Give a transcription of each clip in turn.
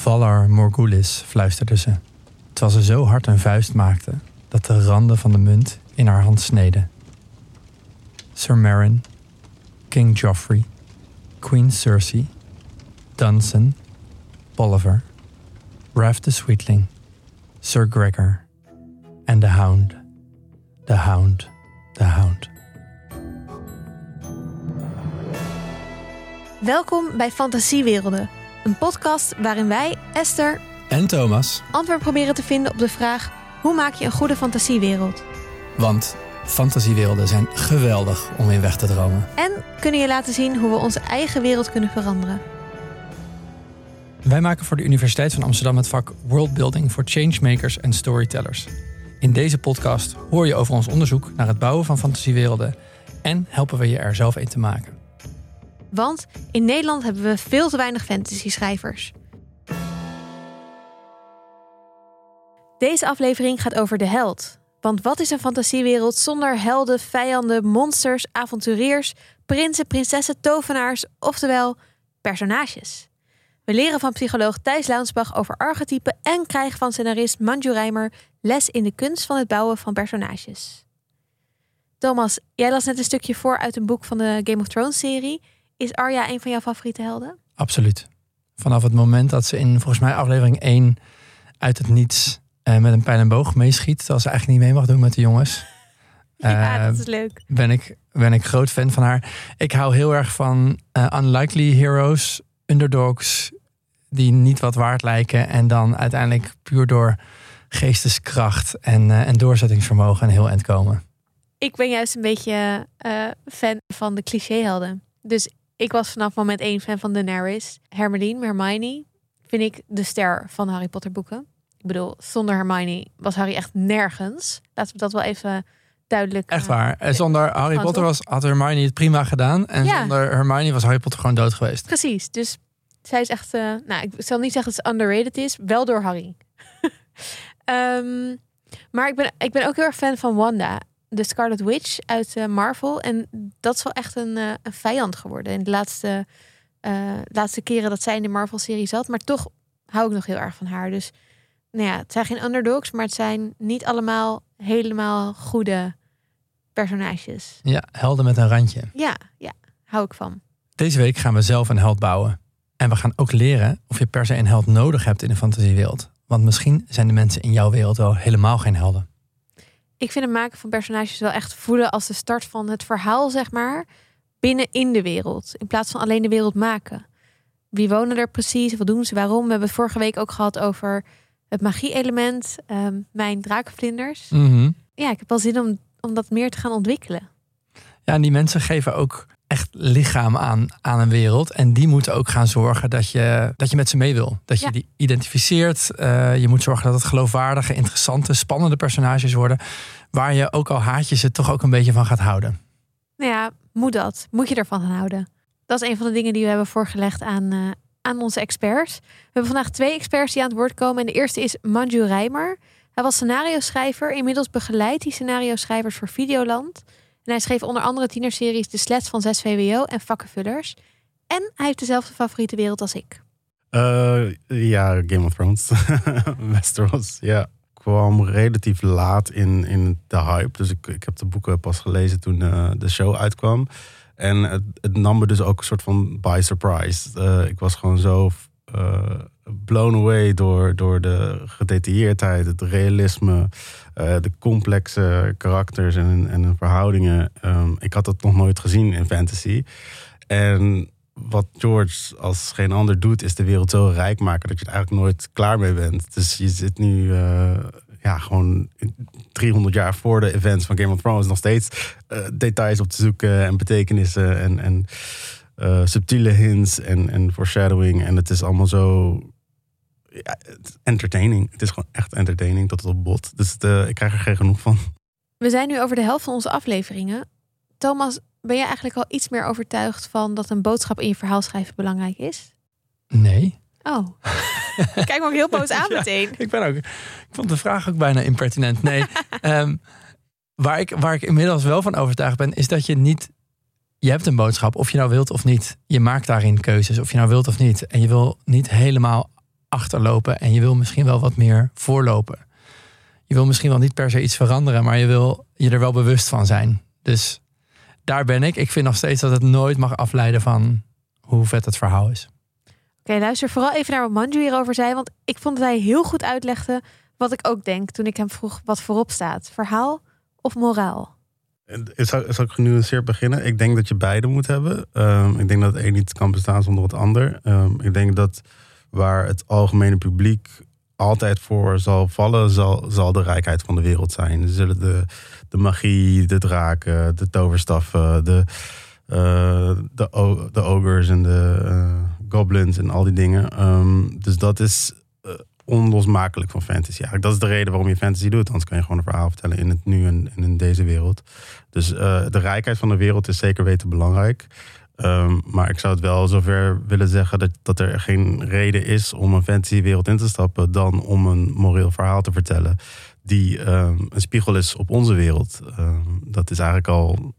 Valar Morgulis, fluisterde ze, terwijl ze zo hard een vuist maakte dat de randen van de munt in haar hand sneden. Sir Meryn, King Joffrey, Queen Cersei, Dunsen, Bolivar, Ralph the Sweetling, Sir Gregor en de Hound. De Hound, de Hound. Welkom bij Fantasiewerelden, een podcast waarin wij, Esther, En Thomas, antwoord proberen te vinden op de vraag: hoe maak je een goede fantasiewereld? want fantasiewerelden zijn geweldig om in weg te dromen. En kunnen je laten zien hoe we onze eigen wereld kunnen veranderen. Wij maken voor de Universiteit van Amsterdam het vak Worldbuilding voor changemakers en storytellers. In deze podcast hoor je over ons onderzoek naar het bouwen van fantasiewerelden en helpen we je er zelf een te maken. Want in Nederland hebben we veel te weinig fantasy-schrijvers. Deze aflevering gaat over de held. Want wat is een fantasiewereld zonder helden, vijanden, monsters, avonturiers, prinsen, prinsessen, tovenaars, oftewel personages? We leren van psycholoog Thijs Launsbach over archetypen en krijgen van scenarist Manju Rijmer les in de kunst van het bouwen van personages. Thomas, jij las net een stukje voor uit een boek van de Game of Thrones serie. Is Arya een van jouw favoriete helden? Absoluut. Vanaf het moment dat ze in volgens mij aflevering 1 uit het niets eh, met een pijl en boog meeschiet, terwijl ze eigenlijk niet mee mag doen met de jongens. ja, Eh, dat is leuk. ben ik, ben ik groot fan van haar. Ik hou heel erg van eh, unlikely heroes, underdogs, die niet wat waard lijken. En dan uiteindelijk puur door geesteskracht en, en doorzettingsvermogen een heel eind komen. Ik ben juist een beetje fan van de clichéhelden. Dus ik was vanaf moment één fan van Daenerys. Hermeline, Hermione, vind ik de ster van Harry Potter boeken. Ik bedoel, zonder Hermione was Harry echt nergens. Laten we dat wel even duidelijk... Echt eh, waar. En zonder Harry Potter was, had Hermione het prima gedaan. En Ja. zonder Hermione was Harry Potter gewoon dood geweest. Precies, dus zij is echt... eh, nou, ik zal niet zeggen dat ze underrated is. Wel door Harry. Ehm, maar ik ben, ik ben ook heel erg fan van Wanda. De Scarlet Witch uit eh, Marvel. En dat is wel echt een, eh, een vijand geworden. In de laatste, eh, laatste keren dat zij in de Marvel-serie zat. Maar toch hou ik nog heel erg van haar. Dus nou ja, het zijn geen underdogs. Maar het zijn niet allemaal helemaal goede personages. Ja, helden met een randje. Ja, ja, hou ik van. Deze week gaan we zelf een held bouwen. En we gaan ook leren of je per se een held nodig hebt in een fantasiewereld. Want misschien zijn de mensen in jouw wereld wel helemaal geen helden. Ik vind het maken van personages wel echt voelen als de start van het verhaal, zeg maar, binnen in de wereld. In plaats van alleen de wereld maken. Wie wonen er precies? Wat doen ze? Waarom? We hebben het vorige week ook gehad over het magie-element, ehm, mijn drakenvlinders. Mhm. Ja, ik heb wel zin om, om dat meer te gaan ontwikkelen. Ja, en die mensen geven ook echt lichaam aan, aan een wereld. En die moeten ook gaan zorgen dat je, dat je met ze mee wil. Dat je Ja. die identificeert. Eh, je moet zorgen dat het geloofwaardige, interessante, spannende personages worden. Waar je ook al haat je ze toch ook een beetje van gaat houden. Nou ja, moet dat? Moet je ervan gaan houden? Dat is een van de dingen die we hebben voorgelegd aan, eh, aan onze experts. We hebben vandaag twee experts die aan het woord komen. En de eerste is Manju Rijmer. Hij was scenario-schrijver. Inmiddels begeleidt hij scenario-schrijvers voor Videoland. Hij schreef onder andere tienerseries De Sleds van 6 VWO en Vakkenvullers. En hij heeft dezelfde favoriete wereld als ik. Eh, ja, Game of Thrones. Westeros, ja. kwam relatief laat in, in de hype. Dus ik, ik heb de boeken pas gelezen toen eh, de show uitkwam. En het, het nam me dus ook een soort van by surprise. Eh, ik was gewoon zo blown away door, door de gedetailleerdheid, het realisme, eh, de complexe karakters en, en verhoudingen. Ehm, ik had dat nog nooit gezien in fantasy. En wat George als geen ander doet, is de wereld zo rijk maken dat je er eigenlijk nooit klaar mee bent. Dus je zit nu eh, ja, gewoon 300 jaar voor de events van Game of Thrones nog steeds eh, details op te zoeken en betekenissen en, en subtiele hints en, en foreshadowing. En het is allemaal zo ja, het is entertaining. Het is gewoon echt entertaining tot het op bot. Dus het, eh, ik krijg er geen genoeg van. We zijn nu over de helft van onze afleveringen. Thomas, ben je eigenlijk al iets meer overtuigd van dat een boodschap in je verhaal schrijven belangrijk is? Nee. Oh. Kijk me ook heel boos aan Ja. meteen. Ik, ben ook, ik vond de vraag ook bijna impertinent. Nee, ehm, waar, ik, waar ik inmiddels wel van overtuigd ben, is dat je niet. Je hebt een boodschap, of je nou wilt of niet. Je maakt daarin keuzes, of je nou wilt of niet. En je wil niet helemaal achterlopen en je wil misschien wel wat meer voorlopen. Je wil misschien wel niet per se iets veranderen, maar je wil je er wel bewust van zijn. Dus daar ben ik. Ik vind nog steeds dat het nooit mag afleiden van hoe vet het verhaal is. Oké, luister vooral even naar wat Manju hierover zei, want ik vond dat hij heel goed uitlegde wat ik ook denk toen ik hem vroeg wat voorop staat: verhaal of moraal. Zal, zal ik genuanceerd beginnen? Ik denk dat je beide moet hebben. Um, ik denk dat het een niet kan bestaan zonder het ander. Um, ik denk dat waar het algemene publiek altijd voor zal vallen, zal, zal de rijkheid van de wereld zijn. Zullen de, de magie, de draken, de toverstaffen, de, uh, de, de ogres en de uh, goblins en al die dingen. Um, dus dat is uh, onlosmakelijk van fantasy. Dat is de reden waarom je fantasy doet. Anders kan je gewoon een verhaal vertellen in het nu en in deze wereld. Dus de rijkheid van de wereld is zeker weten belangrijk. Um, maar ik zou het wel zover willen zeggen dat, dat er geen reden is om een fantasywereld in te stappen dan om een moreel verhaal te vertellen die um, een spiegel is op onze wereld. Um, dat is eigenlijk al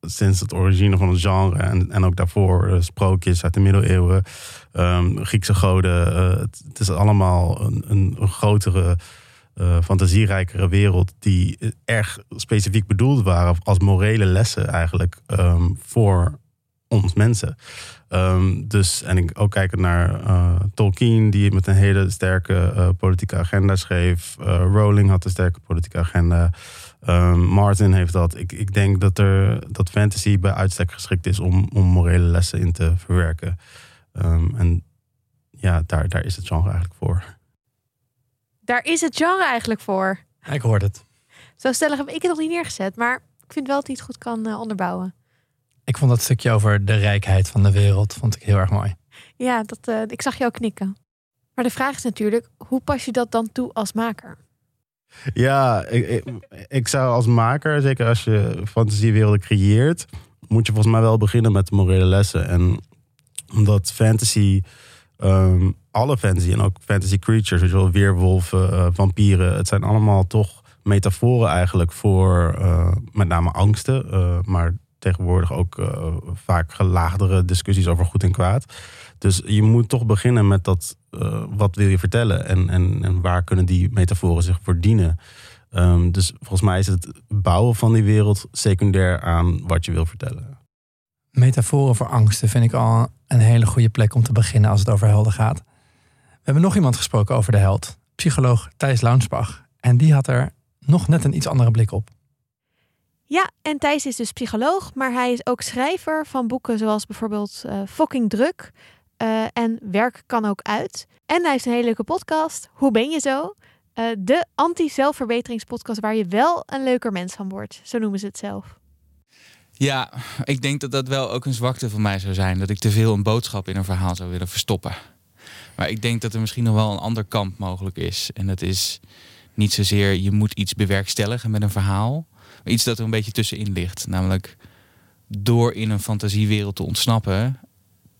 sinds het origine van het genre en, en ook daarvoor uh, sprookjes uit de middeleeuwen, Griekse goden. Uh, het, is allemaal een, een, grotere, uh, fantasierijkere wereld die erg specifiek bedoeld waren als morele lessen eigenlijk voor ons mensen. Um, dus, en ik ook kijken naar uh, Tolkien, die met een hele sterke uh, politieke agenda schreef. Uh, Rowling had een sterke politieke agenda. Um, Martin heeft dat. Ik, ik denk dat, er, dat fantasy bij uitstek geschikt is om, om morele lessen in te verwerken. Um, en ja, daar, daar is het genre eigenlijk voor. Daar is het genre eigenlijk voor. Ik hoor het. Zo stellig heb ik het nog niet neergezet, maar ik vind wel dat hij het goed kan onderbouwen. Ik vond dat stukje over de rijkheid van de wereld vond ik heel erg mooi. Ja, dat, uh, ik zag jou knikken. Maar de vraag is natuurlijk, hoe pas je dat dan toe als maker? Ja, ik, ik, ik zou als maker, zeker als je fantasiewerelden creëert, moet je volgens mij wel beginnen met de morele lessen. En omdat fantasy, um, alle fantasy en ook fantasy creatures, weet je wel, weerwolven, uh, vampieren, het zijn allemaal toch metaforen eigenlijk voor uh, met name angsten, uh, maar tegenwoordig ook uh, vaak gelaagdere discussies over goed en kwaad. Dus je moet toch beginnen met dat, uh, wat wil je vertellen en, en, en waar kunnen die metaforen zich voor dienen. Um, dus volgens mij is het bouwen van die wereld secundair aan wat je wil vertellen. Metaforen voor angsten vind ik al een hele goede plek om te beginnen als het over helden gaat. We hebben nog iemand gesproken over de held, psycholoog Thijs Launsbach. En die had er nog net een iets andere blik op. Ja, en Thijs is dus psycholoog, maar hij is ook schrijver van boeken zoals bijvoorbeeld uh, Fucking Druk uh, en Werk kan ook uit. En hij heeft een hele leuke podcast, Hoe ben je zo? Uh, de anti-zelfverbeteringspodcast waar je wel een leuker mens van wordt. Zo noemen ze het zelf. Ja, ik denk dat dat wel ook een zwakte van mij zou zijn. Dat ik te veel een boodschap in een verhaal zou willen verstoppen. Maar ik denk dat er misschien nog wel een ander kamp mogelijk is. En dat is niet zozeer je moet iets bewerkstelligen met een verhaal iets dat er een beetje tussenin ligt. Namelijk door in een fantasiewereld te ontsnappen,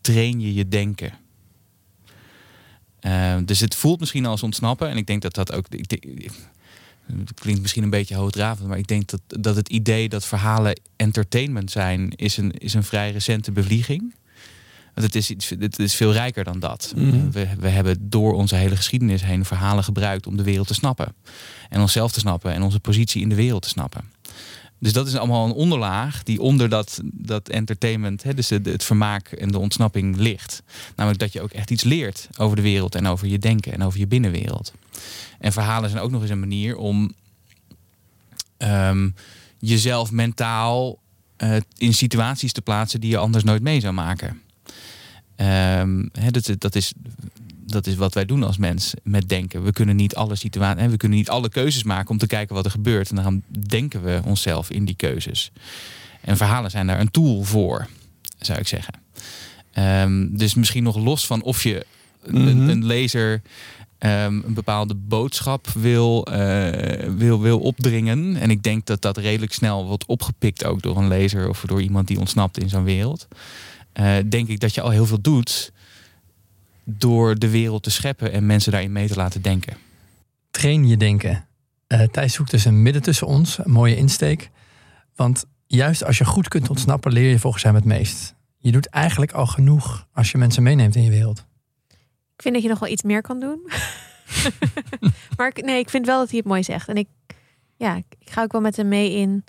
train je je denken. Uh, dus het voelt misschien als ontsnappen. En ik denk dat dat ook. Ik, het klinkt misschien een beetje hoogdravend, maar ik denk dat, dat het idee dat verhalen entertainment zijn, is een, is een vrij recente bevlieging. Want het is, iets, het is veel rijker dan dat. Mm. We, we hebben door onze hele geschiedenis heen verhalen gebruikt om de wereld te snappen. En onszelf te snappen en onze positie in de wereld te snappen. Dus dat is allemaal een onderlaag die onder dat, dat entertainment, hè, dus het, vermaak en de ontsnapping ligt. Namelijk dat je ook echt iets leert over de wereld en over je denken en over je binnenwereld. En verhalen zijn ook nog eens een manier om um, jezelf mentaal uh, in situaties te plaatsen die je anders nooit mee zou maken. Um, hè, dat, dat is dat is wat wij doen als mens met denken. We kunnen niet alle situaties en we kunnen niet alle keuzes maken om te kijken wat er gebeurt. En dan denken we onszelf in die keuzes. En verhalen zijn daar een tool voor, zou ik zeggen. Um, dus misschien nog los van of je een, een mhm. lezer um, een bepaalde boodschap wil, uh, wil, wil opdringen. En ik denk dat dat redelijk snel wordt opgepikt ook door een lezer of door iemand die ontsnapt in zo'n wereld. Uh, denk ik dat je al heel veel doet door de wereld te scheppen en mensen daarin mee te laten denken. Train je denken. Uh, Thijs zoekt dus een midden tussen ons, een mooie insteek. Want juist als je goed kunt ontsnappen, leer je volgens hem het meest. Je doet eigenlijk al genoeg als je mensen meeneemt in je wereld. Ik vind dat je nog wel iets meer kan doen. maar ik, nee, ik vind wel dat hij het mooi zegt. En ik, ja, ik, ik ga ook wel met hem mee in.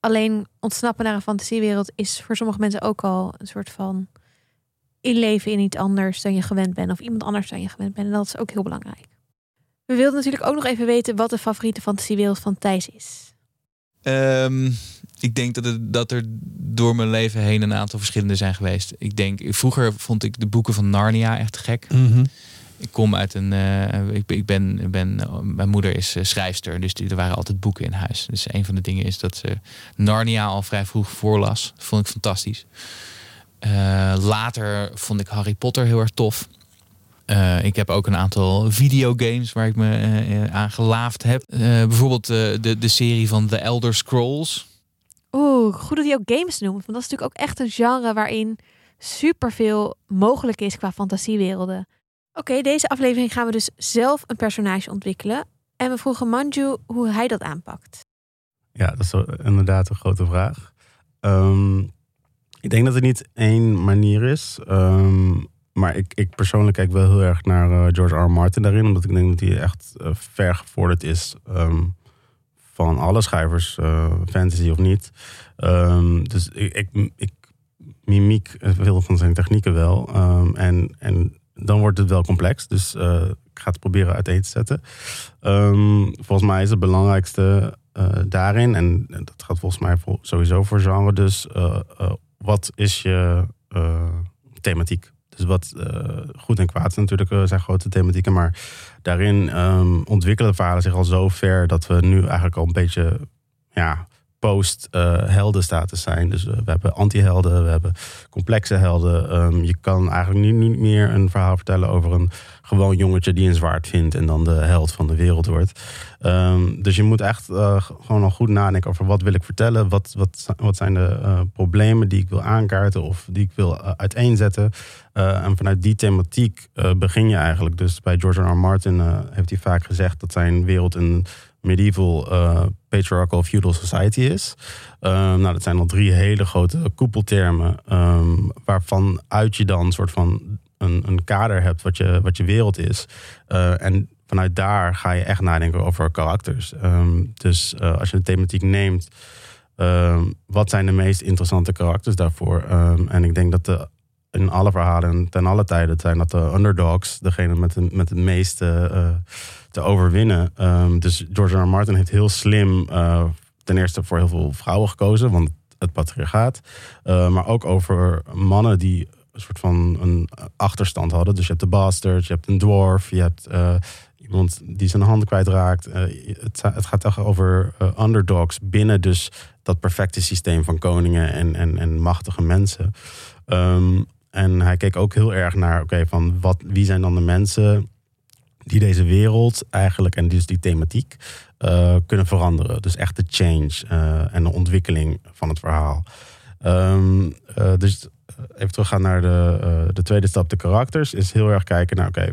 Alleen ontsnappen naar een fantasiewereld is voor sommige mensen ook al een soort van inleven in iets anders dan je gewend bent. Of iemand anders dan je gewend bent. En dat is ook heel belangrijk. We wilden natuurlijk ook nog even weten wat de favoriete fantasiewereld van Thijs is. Ehm, ik denk dat, het, dat er door mijn leven heen een aantal verschillende zijn geweest. Ik denk, vroeger vond ik de boeken van Narnia echt gek. Ik kom uit een. eh, ik, ik ben, ik ben. Mijn moeder is eh, schrijfster, dus die, er waren altijd boeken in huis. Dus een van de dingen is dat ze Narnia al vrij vroeg voorlas. Dat vond ik fantastisch. Eh, later vond ik Harry Potter heel erg tof. Eh, ik heb ook een aantal videogames waar ik me eh, eh, aan gelaafd heb. Eh, bijvoorbeeld eh, de, de serie van The Elder Scrolls. Oeh, goed dat hij ook games noemt. Want dat is natuurlijk ook echt een genre waarin superveel mogelijk is qua fantasiewerelden. Oké, deze aflevering gaan we dus zelf een personage ontwikkelen. En we vroegen Manju hoe hij dat aanpakt. Ja, dat is inderdaad een grote vraag. Ehm, ik denk dat er niet één manier is. Ehm, maar ik, ik persoonlijk kijk wel heel erg naar eh, George R. Martin daarin. Omdat ik denk dat hij echt eh, ver gevorderd is ehm, van alle schrijvers, eh, fantasy of niet. Ehm, dus ik, ik, ik mimiek veel van zijn technieken wel. En, en dan wordt het wel complex. Dus ik ga het proberen uiteen te zetten. Volgens mij is het belangrijkste daarin, en dat gaat volgens mij sowieso voor genre, dus eh, wat is je eh, thematiek? Dus wat eh, goed en kwaad natuurlijk eh, zijn grote thematieken, maar daarin ehm, ontwikkelen verhalen zich al zo ver dat we nu eigenlijk al een beetje ja, post-heldenstatus zijn. Dus eh, we hebben anti-helden, we hebben complexe helden. Ehm, je kan eigenlijk nu niet meer een verhaal vertellen over een gewoon jongetje die een zwaard vindt en dan de held van de wereld wordt. Ehm, dus je moet echt eh, gewoon al goed nadenken over wat wil ik vertellen, wat, wat, wat zijn de eh, problemen die ik wil aankaarten of die ik wil uiteenzetten. En vanuit die thematiek begin je eigenlijk. Dus bij George R. R. Martin heeft hij vaak gezegd dat zijn wereld een medieval eh, patriarchal feudal society is. Ehm, nou, dat zijn al drie hele grote koepeltermen, ehm, waarvan uit je dan een soort van een, een kader hebt wat je, wat je wereld is. Eh, en vanuit daar ga je echt nadenken over karakters. Ehm, dus eh, als je de thematiek neemt, wat zijn de meest interessante karakters daarvoor? En ik denk dat de, in alle verhalen ten alle tijden zijn dat de underdogs, degene met, de, met het meeste eh, te overwinnen. Ehm, dus George R. Martin heeft heel slim eh, ten eerste voor heel veel vrouwen gekozen, want het patriarchaat. Eh, maar ook over mannen die een soort van een achterstand hadden. Dus je hebt de bastard, je hebt een dwarf, je hebt iemand die zijn hand kwijtraakt. Het, het gaat echt over underdogs binnen dus dat perfecte systeem van koningen en, en, en machtige mensen. Ehm, en hij keek ook heel erg naar, oké, van wat, wie zijn dan de mensen die deze wereld eigenlijk en dus die thematiek eh, kunnen veranderen. Dus echt de change eh, en de ontwikkeling van het verhaal. Ehm, eh, dus even teruggaan naar de, de tweede stap, de karakters, is heel erg kijken naar, oké,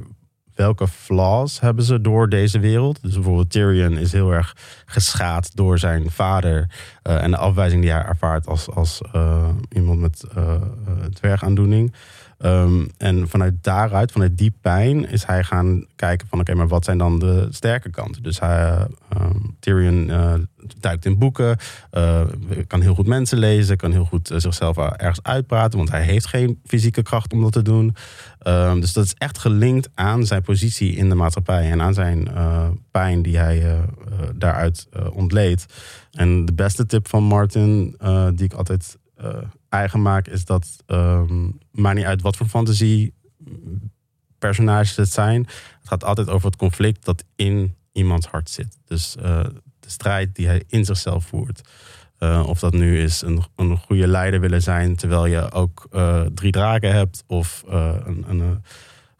welke flaws hebben ze door deze wereld? Dus bijvoorbeeld Tyrion is heel erg geschaad door zijn vader eh, en de afwijzing die hij ervaart als, als eh, iemand met eh, dwergaandoening. Ehm, en vanuit daaruit, vanuit die pijn, is hij gaan kijken van oké, maar wat zijn dan de sterke kanten? Dus hij, eh, ehm, Tyrion eh, duikt in boeken, eh, kan heel goed mensen lezen, kan heel goed eh, zichzelf ergens uitpraten, want hij heeft geen fysieke kracht om dat te doen. Ehm, dus dat is echt gelinkt aan zijn positie in de maatschappij en aan zijn pijn die hij daaruit ontleed. En de beste tip van Martin, die ik altijd eigen maak, is dat maakt niet uit wat voor fantasie personages het zijn. Het gaat altijd over het conflict dat in iemands hart zit. Dus eh, de strijd die hij in zichzelf voert. Eh, of dat nu is een, een goede leider willen zijn terwijl je ook eh, drie draken hebt. Of een, een,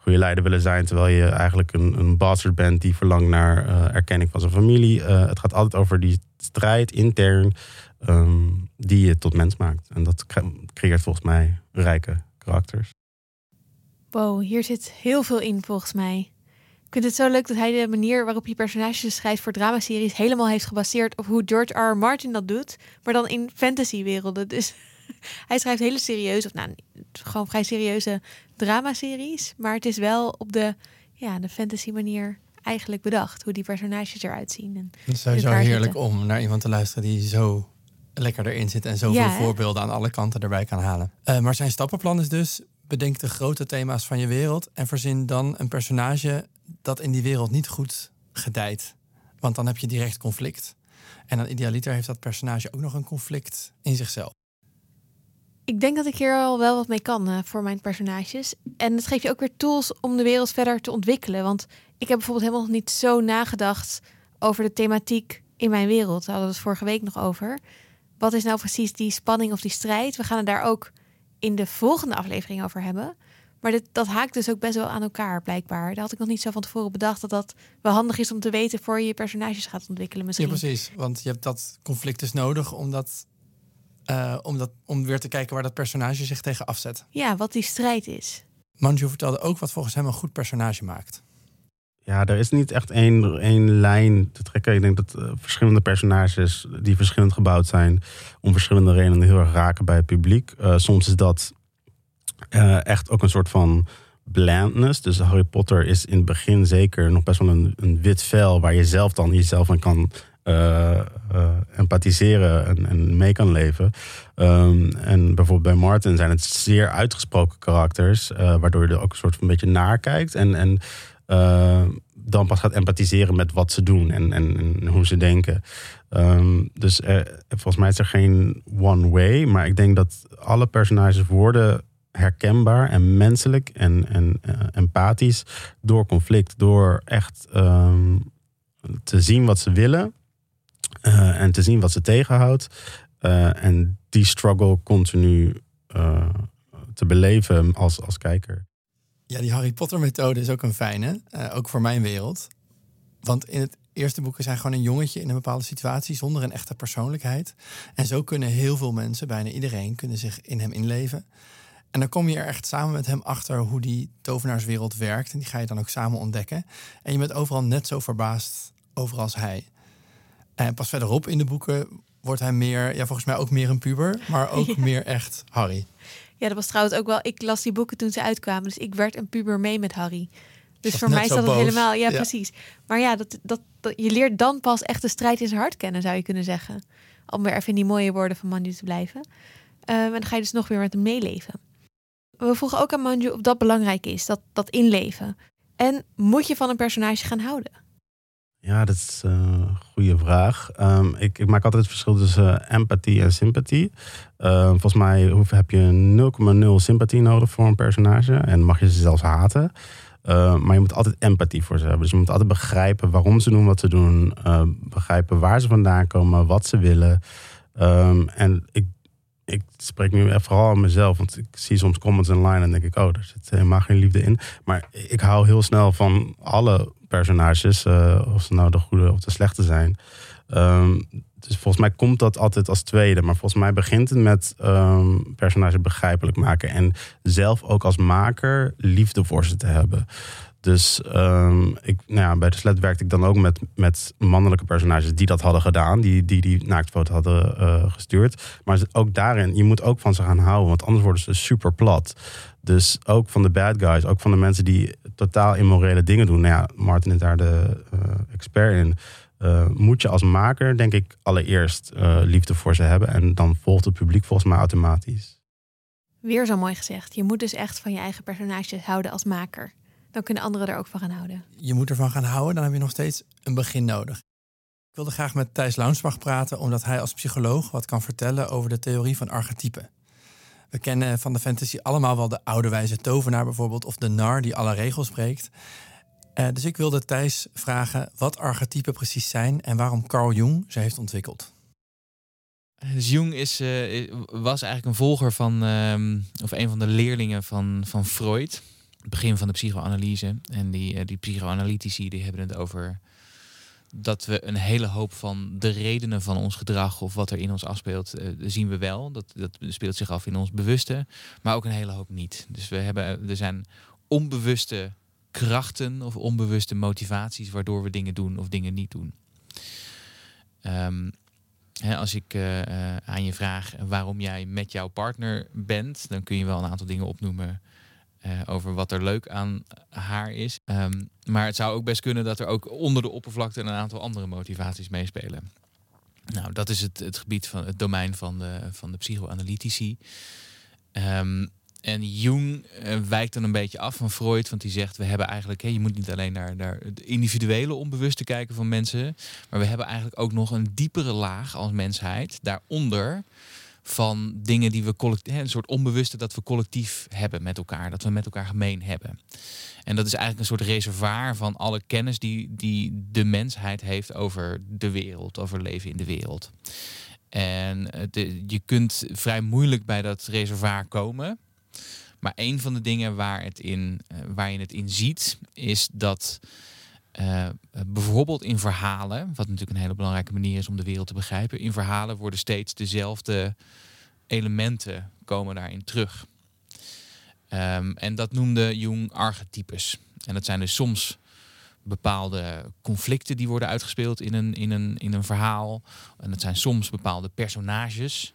goede leider willen zijn terwijl je eigenlijk een, een bastard bent die verlangt naar erkenning van zijn familie. Het gaat altijd over die strijd intern ehm, die je tot mens maakt. En dat cre- creëert volgens mij rijke karakters. Wow, hier zit heel veel in volgens mij. Ik vind het zo leuk dat hij de manier waarop hij personages schrijft voor dramaseries helemaal heeft gebaseerd op hoe George R. R. Martin dat doet, maar dan in fantasywerelden. Dus hij schrijft hele serieuze, of nou, gewoon vrij serieuze dramaseries. Maar het is wel op de, ja, de fantasy manier eigenlijk bedacht. Hoe die personages eruit zien. En Het is sowieso heerlijk zitten. om naar iemand te luisteren die zo lekker erin zit en zoveel Ja, voorbeelden aan alle kanten erbij kan halen. Eh, maar zijn stappenplan is dus: bedenk de grote thema's van je wereld en verzin dan een personage dat in die wereld niet goed gedijt. Want dan heb je direct conflict. En dan idealiter heeft dat personage ook nog een conflict in zichzelf. Ik denk dat ik hier al wel wat mee kan eh, voor mijn personages. En het geeft je ook weer tools om de wereld verder te ontwikkelen. Want ik heb bijvoorbeeld helemaal nog niet zo nagedacht over de thematiek in mijn wereld. Daar hadden we het vorige week nog over. Wat is nou precies die spanning of die strijd? We gaan het daar ook in de volgende aflevering over hebben. Maar dit, dat haakt dus ook best wel aan elkaar, blijkbaar. Daar had ik nog niet zo van tevoren bedacht dat dat wel handig is om te weten voor je je personages gaat ontwikkelen Ja, misschien. precies. Want je hebt dat conflict dus nodig om, dat, eh, om, dat, om weer te kijken waar dat personage zich tegen afzet. Ja, wat die strijd is. Manju vertelde ook wat volgens hem een goed personage maakt. Ja, er is niet echt één, één lijn te trekken. Ik denk dat eh, verschillende personages die verschillend gebouwd zijn, om verschillende redenen heel erg raken bij het publiek. Eh, soms is dat eh, echt ook een soort van blandness. Dus Harry Potter is in het begin zeker nog best wel een, een wit vel waar je zelf dan jezelf aan kan empathiseren en, mee kan leven. Ehm, en bijvoorbeeld bij Martin zijn het zeer uitgesproken karakters, waardoor je er ook een soort van beetje naar kijkt. En, en eh, dan pas gaat empathiseren met wat ze doen en, en, en hoe ze denken. Ehm, dus volgens mij is er geen one way, maar ik denk dat alle personages worden herkenbaar en menselijk en, en eh, empathisch door conflict, door echt ehm, te zien wat ze willen eh, en te zien wat ze tegenhoudt en die struggle continu te beleven als, als kijker. Ja, die Harry Potter methode is ook een fijne, eh, ook voor mijn wereld. Want in het eerste boek is hij gewoon een jongetje in een bepaalde situatie zonder een echte persoonlijkheid. En zo kunnen heel veel mensen, bijna iedereen, kunnen zich in hem inleven. En dan kom je er echt samen met hem achter hoe die tovenaarswereld werkt. En die ga je dan ook samen ontdekken. En je bent overal net zo verbaasd over als hij. En pas verderop in de boeken wordt hij meer, ja, volgens mij ook meer een puber, maar ook meer echt Harry. Ja, dat was trouwens ook wel. Ik las die boeken toen ze uitkwamen, dus ik werd een puber mee met Harry. Dus voor mij is het helemaal. Ja, Ja. precies. Maar ja, dat, dat, dat, je leert dan pas echt de strijd in zijn hart kennen, zou je kunnen zeggen. Om weer even in die mooie woorden van Manju te blijven. Ehm, en dan ga je dus nog weer met hem meeleven. We vroegen ook aan Manju of dat belangrijk is, dat, dat inleven. En moet je van een personage gaan houden? Ja, dat is eh, een goede vraag. Ehm, ik, ik maak altijd het verschil tussen eh, empathie en sympathie. Ehm, volgens mij heb je 0,0 sympathie nodig voor een personage. En mag je ze zelfs haten. Ehm, maar je moet altijd empathie voor ze hebben. Dus je moet altijd begrijpen waarom ze doen wat ze doen. begrijpen waar ze vandaan komen, wat ze willen. En ik, ik spreek nu vooral aan mezelf. Want ik zie soms comments online en denk ik... oh, er zit helemaal geen liefde in. Maar ik hou heel snel van alle personages, eh, of ze nou de goede of de slechte zijn. Ehm, dus volgens mij komt dat altijd als tweede. Maar volgens mij begint het met ehm personages begrijpelijk maken. En zelf ook als maker liefde voor ze te hebben. Dus ehm, ik, nou ja, bij de Slet werkte ik dan ook met, met mannelijke personages die dat hadden gedaan. Die die, die naaktfoto hadden eh, gestuurd. Maar ook daarin, je moet ook van ze gaan houden. Want anders worden ze super plat. Dus ook van de bad guys, ook van de mensen die totaal immorele dingen doen. Nou ja, Martin is daar de eh, expert in. Eh, moet je als maker, denk ik, allereerst liefde voor ze hebben. En dan volgt het publiek volgens mij automatisch. Weer zo mooi gezegd. Je moet dus echt van je eigen personages houden als maker. Dan kunnen anderen er ook van gaan houden. je moet ervan gaan houden, dan heb je nog steeds een begin nodig. Ik wilde graag met Thijs Launsbach praten, omdat hij als psycholoog wat kan vertellen over de theorie van archetypen. We kennen van de fantasy allemaal wel de oude wijze tovenaar bijvoorbeeld, of de nar die alle regels breekt. Eh, dus ik wilde Thijs vragen wat archetypen precies zijn en waarom Carl Jung ze heeft ontwikkeld. Dus Jung is, eh, was eigenlijk een volger van, ehm, of een van de leerlingen van, van Freud. Begin van de psychoanalyse. En die, eh, die psychoanalytici die hebben het over dat we een hele hoop van de redenen van ons gedrag of wat er in ons afspeelt, eh, zien we wel. Dat, dat speelt zich af in ons bewuste, maar ook een hele hoop niet. Dus we hebben, er zijn onbewuste krachten of onbewuste motivaties waardoor we dingen doen of dingen niet doen. Ehm, Hè, als ik eh, aan je vraag waarom jij met jouw partner bent, dan kun je wel een aantal dingen opnoemen eh, over wat er leuk aan haar is. Ehm, maar het zou ook best kunnen dat er ook onder de oppervlakte een aantal andere motivaties meespelen. Nou, dat is het, het gebied van het domein van de, van de psychoanalytici. Ehm, en Jung uh, wijkt dan een beetje af van Freud, want die zegt: we hebben eigenlijk, hè, je moet niet alleen naar, naar de individuele onbewuste kijken van mensen, maar we hebben eigenlijk ook nog een diepere laag als mensheid daaronder van dingen die we collectief, een soort onbewuste dat we collectief hebben met elkaar, dat we met elkaar gemeen hebben. En dat is eigenlijk een soort reservoir van alle kennis die, die de mensheid heeft over de wereld, over leven in de wereld. En de, je kunt vrij moeilijk bij dat reservoir komen. Maar een van de dingen waar, het in, uh, waar je het in ziet, is dat uh, bijvoorbeeld in verhalen, wat natuurlijk een hele belangrijke manier is om de wereld te begrijpen, in verhalen worden steeds dezelfde elementen komen daarin terug. Um, en dat noemde Jung archetypes. En dat zijn dus soms bepaalde conflicten die worden uitgespeeld in een, in een, in een verhaal. En dat zijn soms bepaalde personages.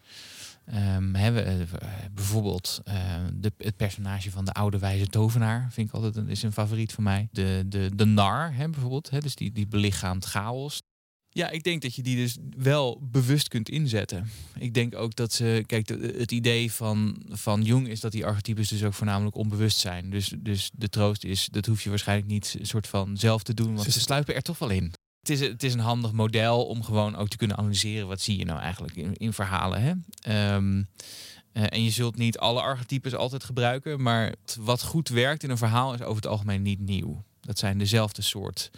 Um, he, we, uh, bijvoorbeeld uh, de, het personage van de oude wijze tovenaar vind ik altijd een, is een favoriet van mij. De, de, de nar, he, bijvoorbeeld, he, dus die, die belichaamt chaos. Ja, ik denk dat je die dus wel bewust kunt inzetten. Ik denk ook dat ze, kijk, het idee van, van Jung is dat die archetypes dus ook voornamelijk onbewust zijn. Dus, dus de troost is, dat hoef je waarschijnlijk niet een soort van zelf te doen, want ze sluipen er toch wel in. Het is, het is een handig model om gewoon ook te kunnen analyseren wat zie je nou eigenlijk in, in verhalen. Hè? Um, uh, en je zult niet alle archetypes altijd gebruiken, maar wat goed werkt in een verhaal is over het algemeen niet nieuw. Dat zijn dezelfde soort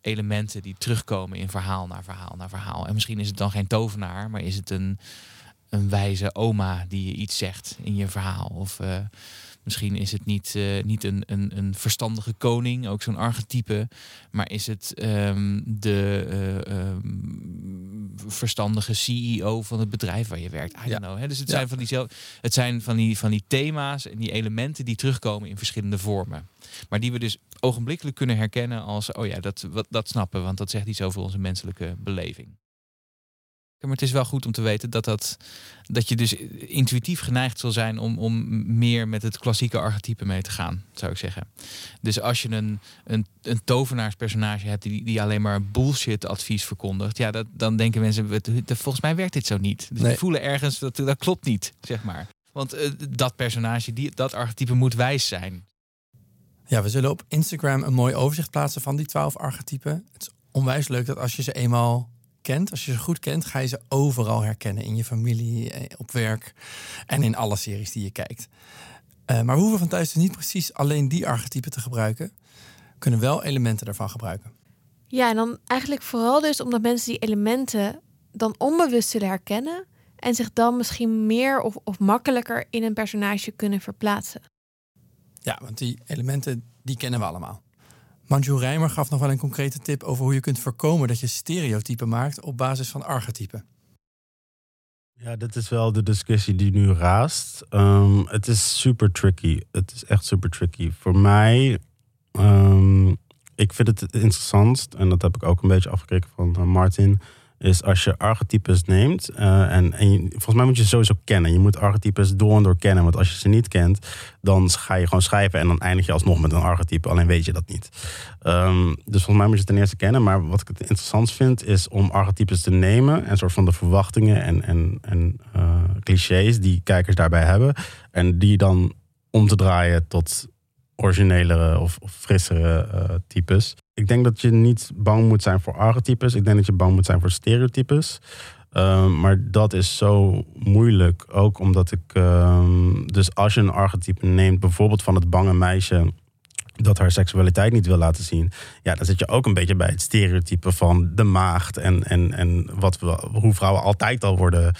elementen die terugkomen in verhaal naar verhaal naar verhaal. En misschien is het dan geen tovenaar, maar is het een, een wijze oma die je iets zegt in je verhaal. Of uh, misschien is het niet, uh, niet een, een, een verstandige koning, ook zo'n archetype, maar is het um, de uh, um, verstandige CEO van het bedrijf waar je werkt. I don't know. Hè? Dus het ja. zijn van die, het zijn van die, van die thema's en die elementen die terugkomen in verschillende vormen. Maar die we dus ogenblikkelijk kunnen herkennen als, oh ja, dat, wat, dat snappen, want dat zegt iets over onze menselijke beleving. Maar het is wel goed om te weten dat, dat, dat je dus intuïtief geneigd zal zijn om, om meer met het klassieke archetype mee te gaan, zou ik zeggen. Dus als je een, een, een tovenaarspersonage hebt die, die alleen maar bullshit advies verkondigt, ja, dat, dan denken mensen, volgens mij werkt dit zo niet. Dus nee. die voelen ergens, dat, dat klopt niet, zeg maar. Want uh, dat personage, die, dat archetype moet wijs zijn. Ja, we zullen op Instagram een mooi overzicht plaatsen van die twaalf archetypen. Het is onwijs leuk dat als je ze eenmaal kent, als je ze goed kent, ga je ze overal herkennen. In je familie, op werk en in alle series die je kijkt. Uh, maar we hoeven van thuis dus niet precies alleen die archetypen te gebruiken. We kunnen wel elementen daarvan gebruiken. Ja, en dan eigenlijk vooral dus omdat mensen die elementen dan onbewust zullen herkennen. En zich dan misschien meer of, of makkelijker in een personage kunnen verplaatsen. Ja, want die elementen die kennen we allemaal. Manju Rijmer gaf nog wel een concrete tip over hoe je kunt voorkomen dat je stereotypen maakt op basis van archetypen. Ja, dit is wel de discussie die nu raast. Um, het is super tricky. Het is echt super tricky. Voor mij, um, ik vind het interessantst, en dat heb ik ook een beetje afgekeken van uh, Martin is als je archetypes neemt. Uh, en, en volgens mij moet je ze sowieso kennen. Je moet archetypes door en door kennen. Want als je ze niet kent, dan ga je gewoon schrijven. En dan eindig je alsnog met een archetype. Alleen weet je dat niet. Um, dus volgens mij moet je ze ten eerste kennen. Maar wat ik het interessant vind, is om archetypes te nemen. En soort van de verwachtingen en, en, en uh, clichés die kijkers daarbij hebben. En die dan om te draaien tot originelere of, of frissere uh, types. Ik denk dat je niet bang moet zijn voor archetypes. Ik denk dat je bang moet zijn voor stereotypes. Um, maar dat is zo moeilijk. Ook omdat ik. Um, dus als je een archetype neemt, bijvoorbeeld van het bange meisje. Dat haar seksualiteit niet wil laten zien. Ja, dan zit je ook een beetje bij het stereotype van de maagd. En, en, en wat hoe vrouwen altijd al worden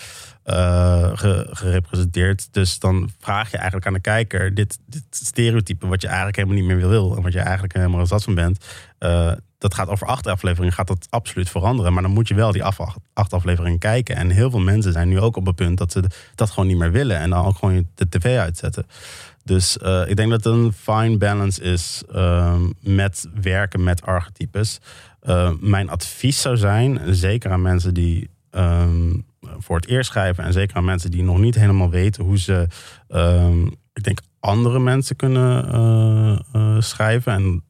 uh, gerepresenteerd. Dus dan vraag je eigenlijk aan de kijker: dit, dit stereotype, wat je eigenlijk helemaal niet meer wil en wat je eigenlijk helemaal zat van bent, uh, dat gaat over acht afleveringen, gaat dat absoluut veranderen. Maar dan moet je wel die acht afleveringen kijken. En heel veel mensen zijn nu ook op het punt dat ze dat gewoon niet meer willen en dan ook gewoon de tv uitzetten. Dus uh, ik denk dat het een fine balance is met werken met archetypes. mijn advies zou zijn, zeker aan mensen die um, voor het eerst schrijven. En zeker aan mensen die nog niet helemaal weten hoe ze, um, ik denk, andere mensen kunnen eh, eh, schrijven. En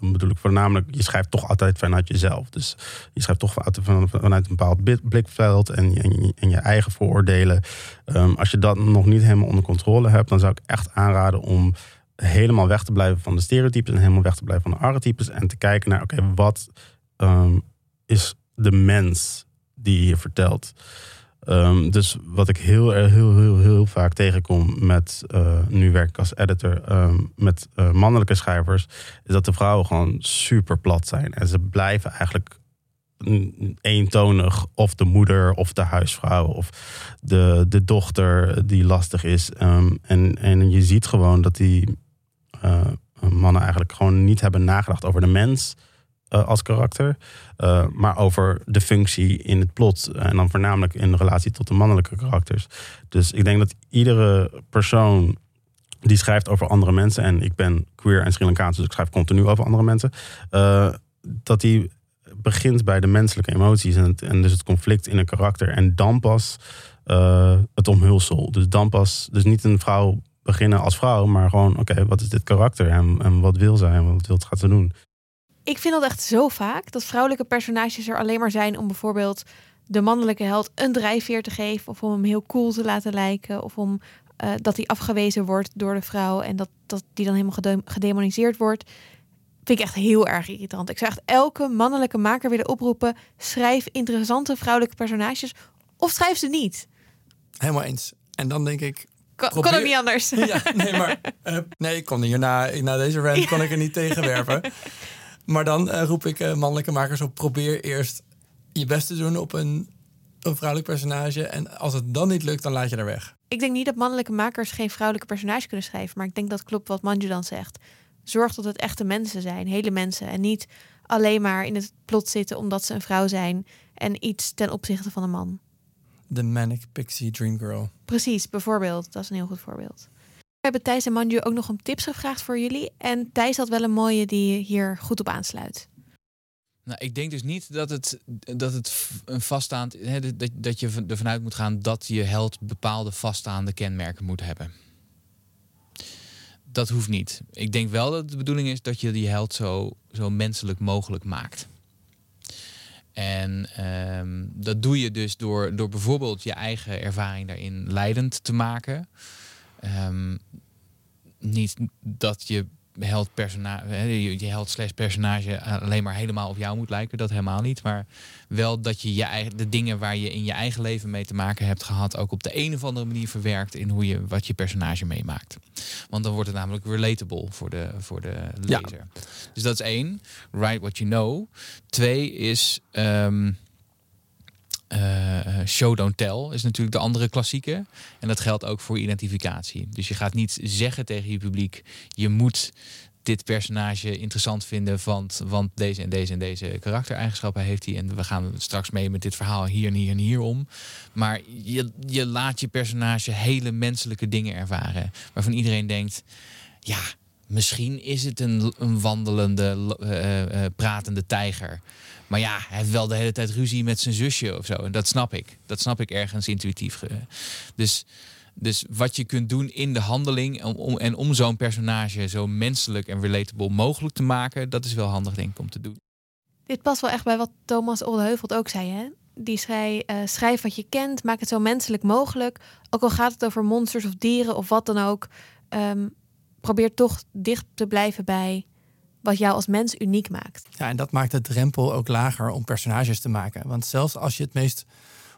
dan bedoel ik voornamelijk, je schrijft toch altijd vanuit jezelf. Dus je schrijft toch vanuit, vanuit een bepaald blikveld en je, en je, eigen vooroordelen. Ehm, als je dat nog niet helemaal onder controle hebt, dan zou ik echt aanraden om helemaal weg te blijven van de stereotypes en helemaal weg te blijven van de archetypes. En te kijken naar, oké, wat um, is de mens die je vertelt? Um, dus wat ik heel, heel, heel, heel vaak tegenkom met, uh, nu werk ik als editor, um, met uh, mannelijke schrijvers, is dat de vrouwen gewoon super plat zijn. En ze blijven eigenlijk eentonig of de moeder of de huisvrouw of de, de dochter die lastig is. Um, en, en je ziet gewoon dat die uh, mannen eigenlijk gewoon niet hebben nagedacht over de mens uh, als karakter, uh, maar over de functie in het plot. En dan voornamelijk in relatie tot de mannelijke karakters. Dus ik denk dat iedere persoon die schrijft over andere mensen, en ik ben queer en Sri Lankaans, dus ik schrijf continu over andere mensen, dat die begint bij de menselijke emoties en, dus het conflict in een karakter. En dan pas het omhulsel. Dus dan pas, dus niet een vrouw beginnen als vrouw, maar gewoon, oké, wat is dit karakter en, en wat wil zij en wat gaat ze doen? Ik vind dat echt zo vaak dat vrouwelijke personages er alleen maar zijn om bijvoorbeeld de mannelijke held een drijfveer te geven of om hem heel cool te laten lijken of om uh, dat hij afgewezen wordt door de vrouw en dat, dat die dan helemaal gedemoniseerd wordt. Vind ik echt heel erg irritant. Ik zou echt elke mannelijke maker willen oproepen: schrijf interessante vrouwelijke personages of schrijf ze niet. Helemaal eens. En dan denk ik, Kon, probeer... kon ook niet anders. Ja, nee, maar uh, nee, ik kon hier na, na deze rant kon ik er niet tegenwerpen. Maar dan uh, roep ik uh, mannelijke makers op: probeer eerst je best te doen op een, een vrouwelijk personage. En als het dan niet lukt, dan laat je er weg. Ik denk niet dat mannelijke makers geen vrouwelijke personage kunnen schrijven. Maar ik denk dat klopt wat Manju dan zegt. Zorg dat het echte mensen zijn, hele mensen. En niet alleen maar in het plot zitten omdat ze een vrouw zijn en iets ten opzichte van een man. De Manic Pixie Dream Girl. Precies, bijvoorbeeld. Dat is een heel goed voorbeeld. Hebben Thijs en Manju ook nog om tips gevraagd voor jullie. En Thijs had wel een mooie die hier goed op aansluit. Nou, ik denk dus niet dat het, dat het een vaststaand. Hè, dat, dat je ervan uit moet gaan dat je held bepaalde vaststaande kenmerken moet hebben. Dat hoeft niet. Ik denk wel dat de bedoeling is dat je die held zo, zo menselijk mogelijk maakt. En ehm, dat doe je dus door, door bijvoorbeeld je eigen ervaring daarin leidend te maken. Ehm, niet dat je held personage, je held slash personage alleen maar helemaal op jou moet lijken, dat helemaal niet. Maar wel dat je, je eigen, de dingen waar je in je eigen leven mee te maken hebt gehad, ook op de een of andere manier verwerkt in hoe je wat je personage meemaakt. Want dan wordt het namelijk relatable voor de, voor de lezer. Dus dat is één. Write what you know. Twee is. Um, uh, show don't tell is natuurlijk de andere klassieke. En dat geldt ook voor identificatie. Dus je gaat niet zeggen tegen je publiek: je moet dit personage interessant vinden, want, want deze en deze en deze karaktereigenschappen heeft hij. En we gaan straks mee met dit verhaal hier en hier en hier om. Maar je, je laat je personage hele menselijke dingen ervaren. Waarvan iedereen denkt: ja, misschien is het een, een wandelende, uh, pratende tijger. Maar ja, hij heeft wel de hele tijd ruzie met zijn zusje of zo. En dat snap ik. Dat snap ik ergens intuïtief. Dus, dus wat je kunt doen in de handeling om, en om zo'n personage zo menselijk en relatable mogelijk te maken, dat is wel handig denk ik om te doen. Dit past wel echt bij wat Thomas Oldeheuvelt ook zei, hè? Die schrijf, uh, schrijf wat je kent, maak het zo menselijk mogelijk. Ook al gaat het over monsters of dieren of wat dan ook. Um, probeer toch dicht te blijven bij wat jou als mens uniek maakt. Ja, en dat maakt de drempel ook lager om personages te maken. Want zelfs als je het meest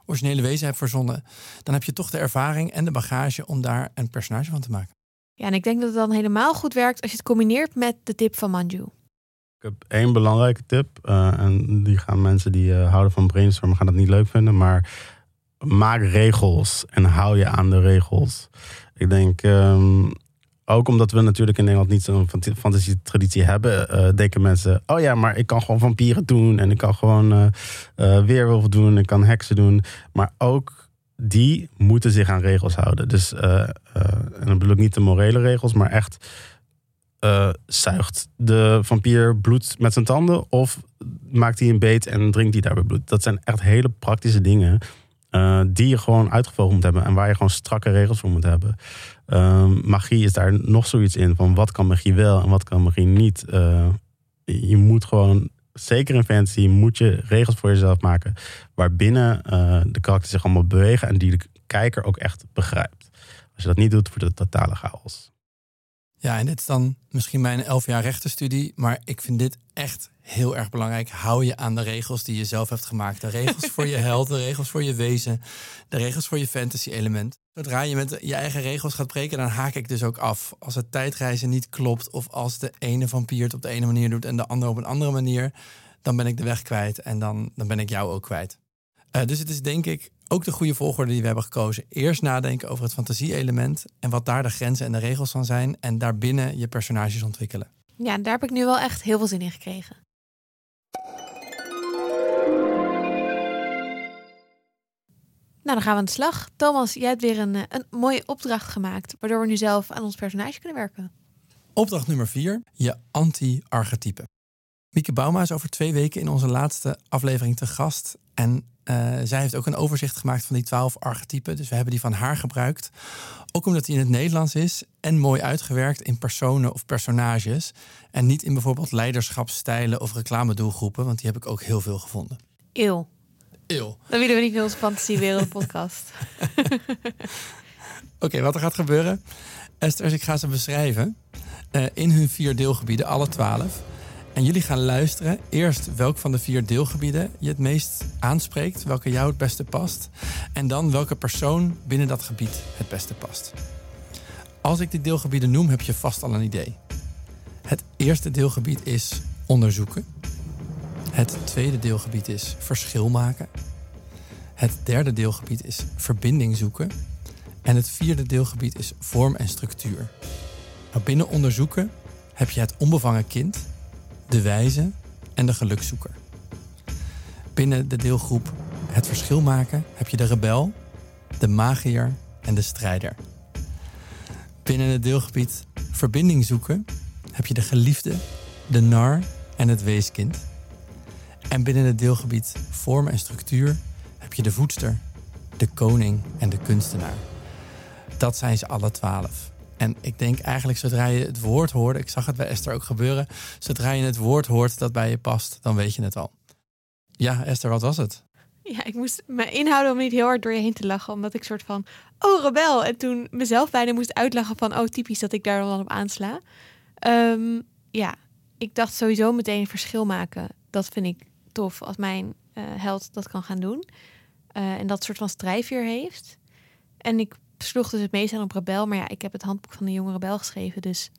originele wezen hebt verzonnen, dan heb je toch de ervaring en de bagage om daar een personage van te maken. Ja, en ik denk dat het dan helemaal goed werkt als je het combineert met de tip van Manju. Ik heb één belangrijke tip. Uh, en die gaan mensen die uh, houden van brainstormen gaan dat niet leuk vinden. Maar maak regels en hou je aan de regels. Ik denk, um, ook omdat we natuurlijk in Nederland niet zo'n fantasietraditie hebben, uh, denken mensen: oh ja, maar ik kan gewoon vampieren doen en ik kan gewoon uh, uh, weerwolf doen, ik kan heksen doen. Maar ook die moeten zich aan regels houden. Dus, en dan bedoel ik niet de morele regels, maar echt. zuigt de vampier bloed met zijn tanden of maakt hij een beet en drinkt hij daarbij bloed? Dat zijn echt hele praktische dingen eh, die je gewoon uitgevogeld moet hebben en waar je gewoon strakke regels voor moet hebben. Ehm, magie is daar nog zoiets in van wat kan magie wel en wat kan magie niet. Uh, je moet gewoon, zeker in fantasy, moet je regels voor jezelf maken waarbinnen uh, de karakters zich allemaal bewegen en die de kijker ook echt begrijpt. Als je dat niet doet, wordt het totale chaos. Ja, en dit is dan misschien mijn elf jaar rechtenstudie, maar ik vind dit echt heel erg belangrijk. Hou je aan de regels die je zelf hebt gemaakt. De regels voor je held, de regels voor je wezen, de regels voor je fantasy element. Zodra je met je eigen regels gaat breken, dan haak ik dus ook af. Als het tijdreizen niet klopt of als de ene vampier het op de ene manier doet en de andere op een andere manier, dan ben ik de weg kwijt en dan, dan ben ik jou ook kwijt. Uh, dus het is denk ik ook de goede volgorde die we hebben gekozen. Eerst nadenken over het fantasie-element en wat daar de grenzen en de regels van zijn. En daarbinnen je personages ontwikkelen. Ja, daar heb ik nu wel echt heel veel zin in gekregen. Nou, dan gaan we aan de slag. Thomas, jij hebt weer een, eh, een mooie opdracht gemaakt, waardoor we nu zelf aan ons personage kunnen werken. Opdracht nummer 4, je anti-archetype. Mieke Bauma is over twee weken in onze laatste aflevering te gast. En uh, zij heeft ook een overzicht gemaakt van die twaalf archetypen. Dus we hebben die van haar gebruikt. Ook omdat die in het Nederlands is en mooi uitgewerkt in personen of personages. En niet in bijvoorbeeld leiderschapsstijlen of reclamedoelgroepen, want die heb ik ook heel veel gevonden. Eeuw. Eeuw. Dan willen we niet in onze fantasiewereld podcast. Oké, wat er gaat gebeuren. Esther, ik ga ze beschrijven. Uh, in hun vier deelgebieden, alle twaalf. En jullie gaan luisteren eerst welk van de vier deelgebieden je het meest aanspreekt, welke jou het beste past. En dan welke persoon binnen dat gebied het beste past. Als ik die deelgebieden noem, heb je vast al een idee. Het eerste deelgebied is onderzoeken. Het tweede deelgebied is verschil maken. Het derde deelgebied is verbinding zoeken. En het vierde deelgebied is vorm en structuur. Nou, binnen onderzoeken heb je het onbevangen kind de wijze en de gelukzoeker. Binnen de deelgroep Het verschil maken heb je de rebel, de magier en de strijder. Binnen het deelgebied Verbinding zoeken heb je de geliefde, de nar en het weeskind. En binnen het deelgebied Vorm en structuur heb je de voedster, de koning en de kunstenaar. Dat zijn ze alle twaalf. En ik denk eigenlijk zodra je het woord hoort, ik zag het bij Esther ook gebeuren, zodra je het woord hoort dat bij je past, dan weet je het al. Ja, Esther, wat was het? Ja, ik moest me inhouden om niet heel hard door je heen te lachen, omdat ik soort van, oh rebel, en toen mezelf bijna moest uitlachen van, oh typisch dat ik daar dan op aansla. Um, ja, ik dacht sowieso meteen verschil maken. Dat vind ik tof als mijn uh, held dat kan gaan doen. Uh, en dat soort van strijfveer heeft. En ik sloeg dus het meest aan op rebel. Maar ja, ik heb het handboek van de jonge rebel geschreven, dus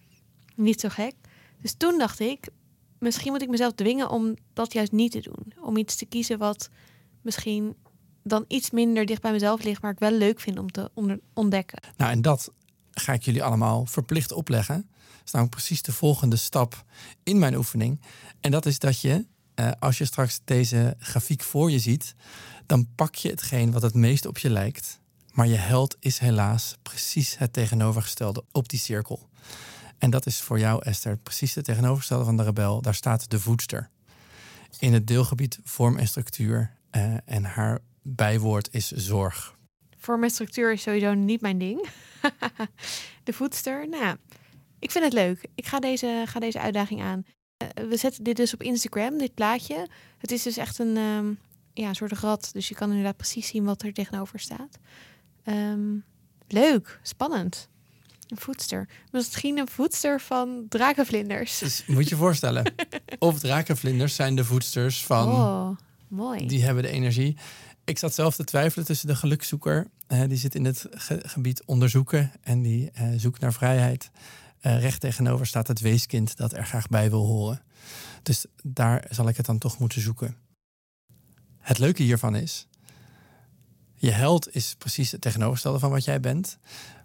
niet zo gek. Dus toen dacht ik, misschien moet ik mezelf dwingen om dat juist niet te doen. Om iets te kiezen wat misschien dan iets minder dicht bij mezelf ligt, maar ik wel leuk vind om te ontdekken. Nou, en dat ga ik jullie allemaal verplicht opleggen. Dat is namelijk precies de volgende stap in mijn oefening. En dat is dat je, eh, als je straks deze grafiek voor je ziet, dan pak je hetgeen wat het meest op je lijkt maar je held is helaas precies het tegenovergestelde op die cirkel. En dat is voor jou, Esther, precies het tegenovergestelde van de rebel. Daar staat de voedster. In het deelgebied vorm en structuur. Uh, en haar bijwoord is zorg. Vorm en structuur is sowieso niet mijn ding. de voedster, nou, ik vind het leuk. Ik ga deze, ga deze uitdaging aan. Uh, we zetten dit dus op Instagram, dit plaatje. Het is dus echt een, um, ja, een soort rat. Dus je kan inderdaad precies zien wat er tegenover staat. Um, leuk, spannend. Een voedster. Misschien een voedster van drakenvlinders. Dus, moet je voorstellen. of drakenvlinders zijn de voedsters van... Oh, mooi. Die hebben de energie. Ik zat zelf te twijfelen tussen de gelukzoeker. Uh, die zit in het gebied onderzoeken. En die uh, zoekt naar vrijheid. Uh, recht tegenover staat het weeskind dat er graag bij wil horen. Dus daar zal ik het dan toch moeten zoeken. Het leuke hiervan is je held is precies het tegenovergestelde van wat jij bent.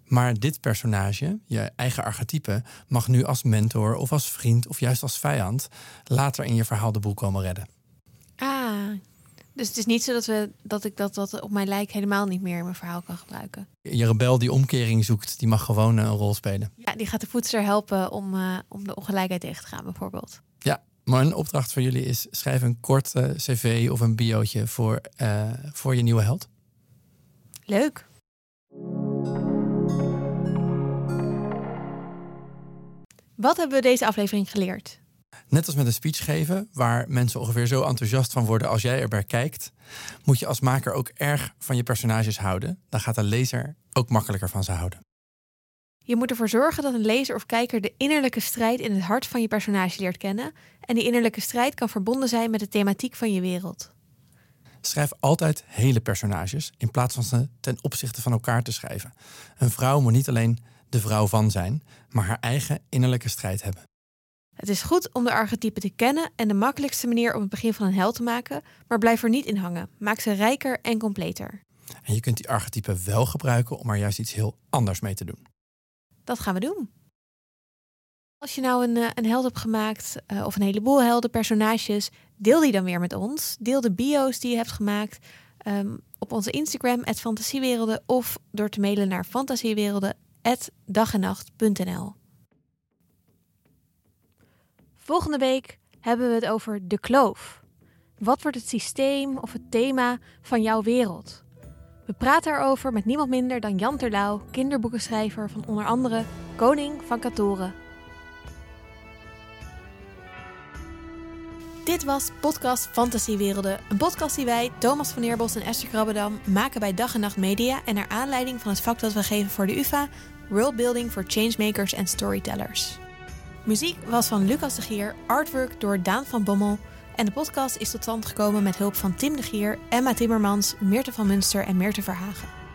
Maar dit personage, je eigen archetype, mag nu als mentor of als vriend of juist als vijand later in je verhaal de boel komen redden. Ah, dus het is niet zo dat, we, dat ik dat, dat op mijn lijk helemaal niet meer in mijn verhaal kan gebruiken. Je rebel die omkering zoekt, die mag gewoon een rol spelen. Ja, die gaat de voedster helpen om, uh, om de ongelijkheid tegen te gaan, bijvoorbeeld. Ja, maar een opdracht voor jullie is: schrijf een kort cv of een biootje voor, uh, voor je nieuwe held. Leuk. Wat hebben we deze aflevering geleerd? Net als met een speech geven, waar mensen ongeveer zo enthousiast van worden als jij erbij kijkt, moet je als maker ook erg van je personages houden. Dan gaat de lezer ook makkelijker van ze houden. Je moet ervoor zorgen dat een lezer of kijker de innerlijke strijd in het hart van je personage leert kennen. En die innerlijke strijd kan verbonden zijn met de thematiek van je wereld. Schrijf altijd hele personages in plaats van ze ten opzichte van elkaar te schrijven. Een vrouw moet niet alleen de vrouw van zijn, maar haar eigen innerlijke strijd hebben. Het is goed om de archetypen te kennen en de makkelijkste manier om het begin van een held te maken, maar blijf er niet in hangen. Maak ze rijker en completer. En je kunt die archetypen wel gebruiken om er juist iets heel anders mee te doen. Dat gaan we doen. Als je nou een, eh, een held hebt gemaakt, uh, of een heleboel helden, personages, deel die dan weer met ons. Deel de bio's die je hebt gemaakt um, op onze Instagram, fantasiewerelden, of door te mailen naar fantasiewerelden.dagennacht.nl. Volgende week hebben we het over de kloof. Wat wordt het systeem of het thema van jouw wereld? We praten erover met niemand minder dan Jan Terlouw, kinderboekenschrijver van onder andere Koning van Katoren. Dit was podcast Fantasiewerelden, een podcast die wij, Thomas van Eerbos en Esther Krabbedam, maken bij Dag en Nacht Media en naar aanleiding van het vak dat we geven voor de UvA, Worldbuilding for Changemakers en Storytellers. Muziek was van Lucas de Gier, artwork door Daan van Bommel en de podcast is tot stand gekomen met hulp van Tim de Gier, Emma Timmermans, Meerte van Munster en Meerte Verhagen.